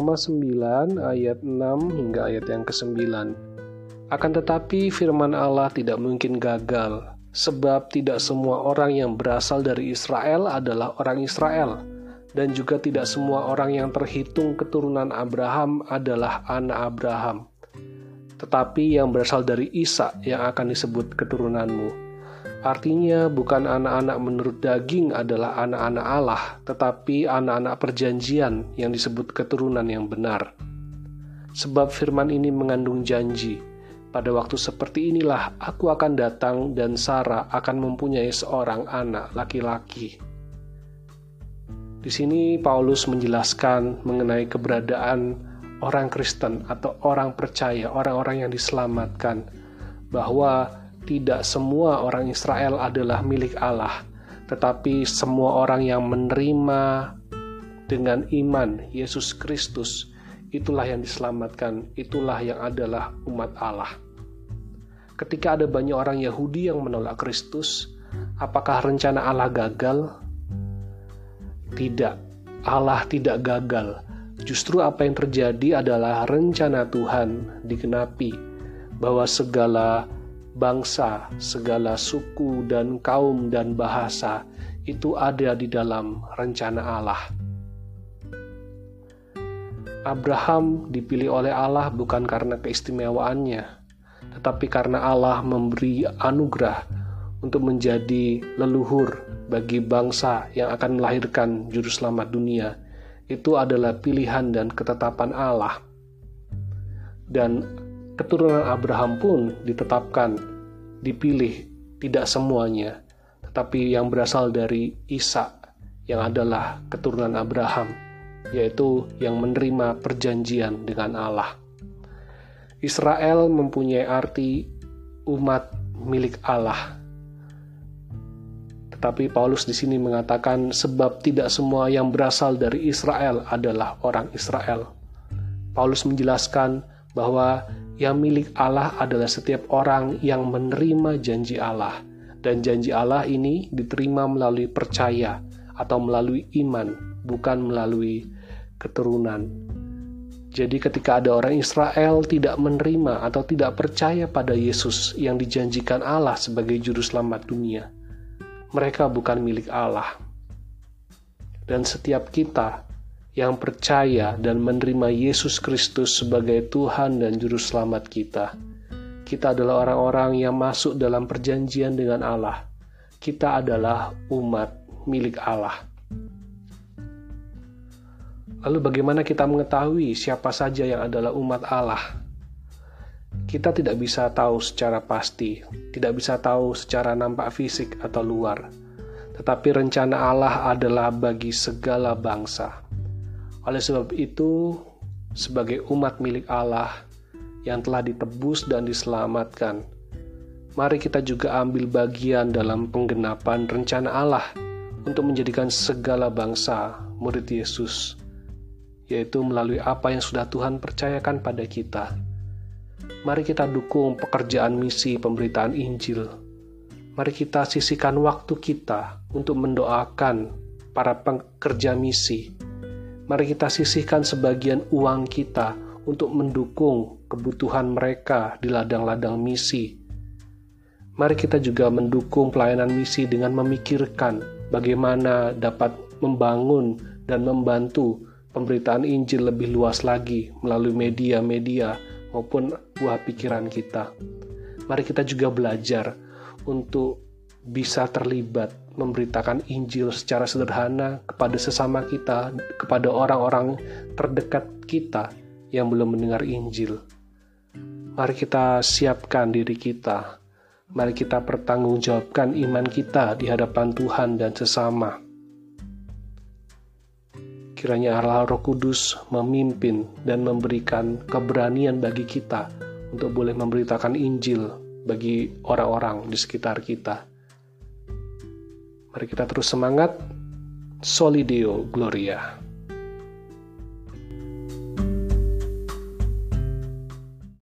Roma 9 ayat 6 hingga ayat yang ke-9. Akan tetapi firman Allah tidak mungkin gagal, sebab tidak semua orang yang berasal dari Israel adalah orang Israel, dan juga tidak semua orang yang terhitung keturunan Abraham adalah anak Abraham. Tetapi yang berasal dari Isa yang akan disebut keturunanmu Artinya, bukan anak-anak menurut daging adalah anak-anak Allah, tetapi anak-anak perjanjian yang disebut keturunan yang benar. Sebab firman ini mengandung janji, pada waktu seperti inilah aku akan datang dan Sarah akan mempunyai seorang anak laki-laki. Di sini Paulus menjelaskan mengenai keberadaan orang Kristen atau orang percaya, orang-orang yang diselamatkan, bahwa tidak semua orang Israel adalah milik Allah, tetapi semua orang yang menerima dengan iman Yesus Kristus, itulah yang diselamatkan, itulah yang adalah umat Allah. Ketika ada banyak orang Yahudi yang menolak Kristus, apakah rencana Allah gagal? Tidak, Allah tidak gagal. Justru apa yang terjadi adalah rencana Tuhan digenapi, bahwa segala bangsa, segala suku dan kaum dan bahasa itu ada di dalam rencana Allah. Abraham dipilih oleh Allah bukan karena keistimewaannya, tetapi karena Allah memberi anugerah untuk menjadi leluhur bagi bangsa yang akan melahirkan juru selamat dunia. Itu adalah pilihan dan ketetapan Allah. Dan keturunan Abraham pun ditetapkan, dipilih, tidak semuanya, tetapi yang berasal dari Isa yang adalah keturunan Abraham, yaitu yang menerima perjanjian dengan Allah. Israel mempunyai arti umat milik Allah. Tetapi Paulus di sini mengatakan sebab tidak semua yang berasal dari Israel adalah orang Israel. Paulus menjelaskan bahwa yang milik Allah adalah setiap orang yang menerima janji Allah, dan janji Allah ini diterima melalui percaya atau melalui iman, bukan melalui keturunan. Jadi, ketika ada orang Israel tidak menerima atau tidak percaya pada Yesus yang dijanjikan Allah sebagai Juru Selamat dunia, mereka bukan milik Allah, dan setiap kita yang percaya dan menerima Yesus Kristus sebagai Tuhan dan Juru Selamat kita. Kita adalah orang-orang yang masuk dalam perjanjian dengan Allah. Kita adalah umat milik Allah. Lalu, bagaimana kita mengetahui siapa saja yang adalah umat Allah? Kita tidak bisa tahu secara pasti, tidak bisa tahu secara nampak fisik atau luar, tetapi rencana Allah adalah bagi segala bangsa oleh sebab itu, sebagai umat milik Allah yang telah ditebus dan diselamatkan, mari kita juga ambil bagian dalam penggenapan rencana Allah untuk menjadikan segala bangsa murid Yesus, yaitu melalui apa yang sudah Tuhan percayakan pada kita. Mari kita dukung pekerjaan misi pemberitaan Injil. Mari kita sisihkan waktu kita untuk mendoakan para pekerja misi mari kita sisihkan sebagian uang kita untuk mendukung kebutuhan mereka di ladang-ladang misi. Mari kita juga mendukung pelayanan misi dengan memikirkan bagaimana dapat membangun dan membantu pemberitaan Injil lebih luas lagi melalui media-media maupun buah pikiran kita. Mari kita juga belajar untuk bisa terlibat memberitakan Injil secara sederhana kepada sesama kita, kepada orang-orang terdekat kita yang belum mendengar Injil. Mari kita siapkan diri kita. Mari kita pertanggungjawabkan iman kita di hadapan Tuhan dan sesama. Kiranya Allah Roh Kudus memimpin dan memberikan keberanian bagi kita untuk boleh memberitakan Injil bagi orang-orang di sekitar kita. Mari kita terus semangat. Solideo Gloria.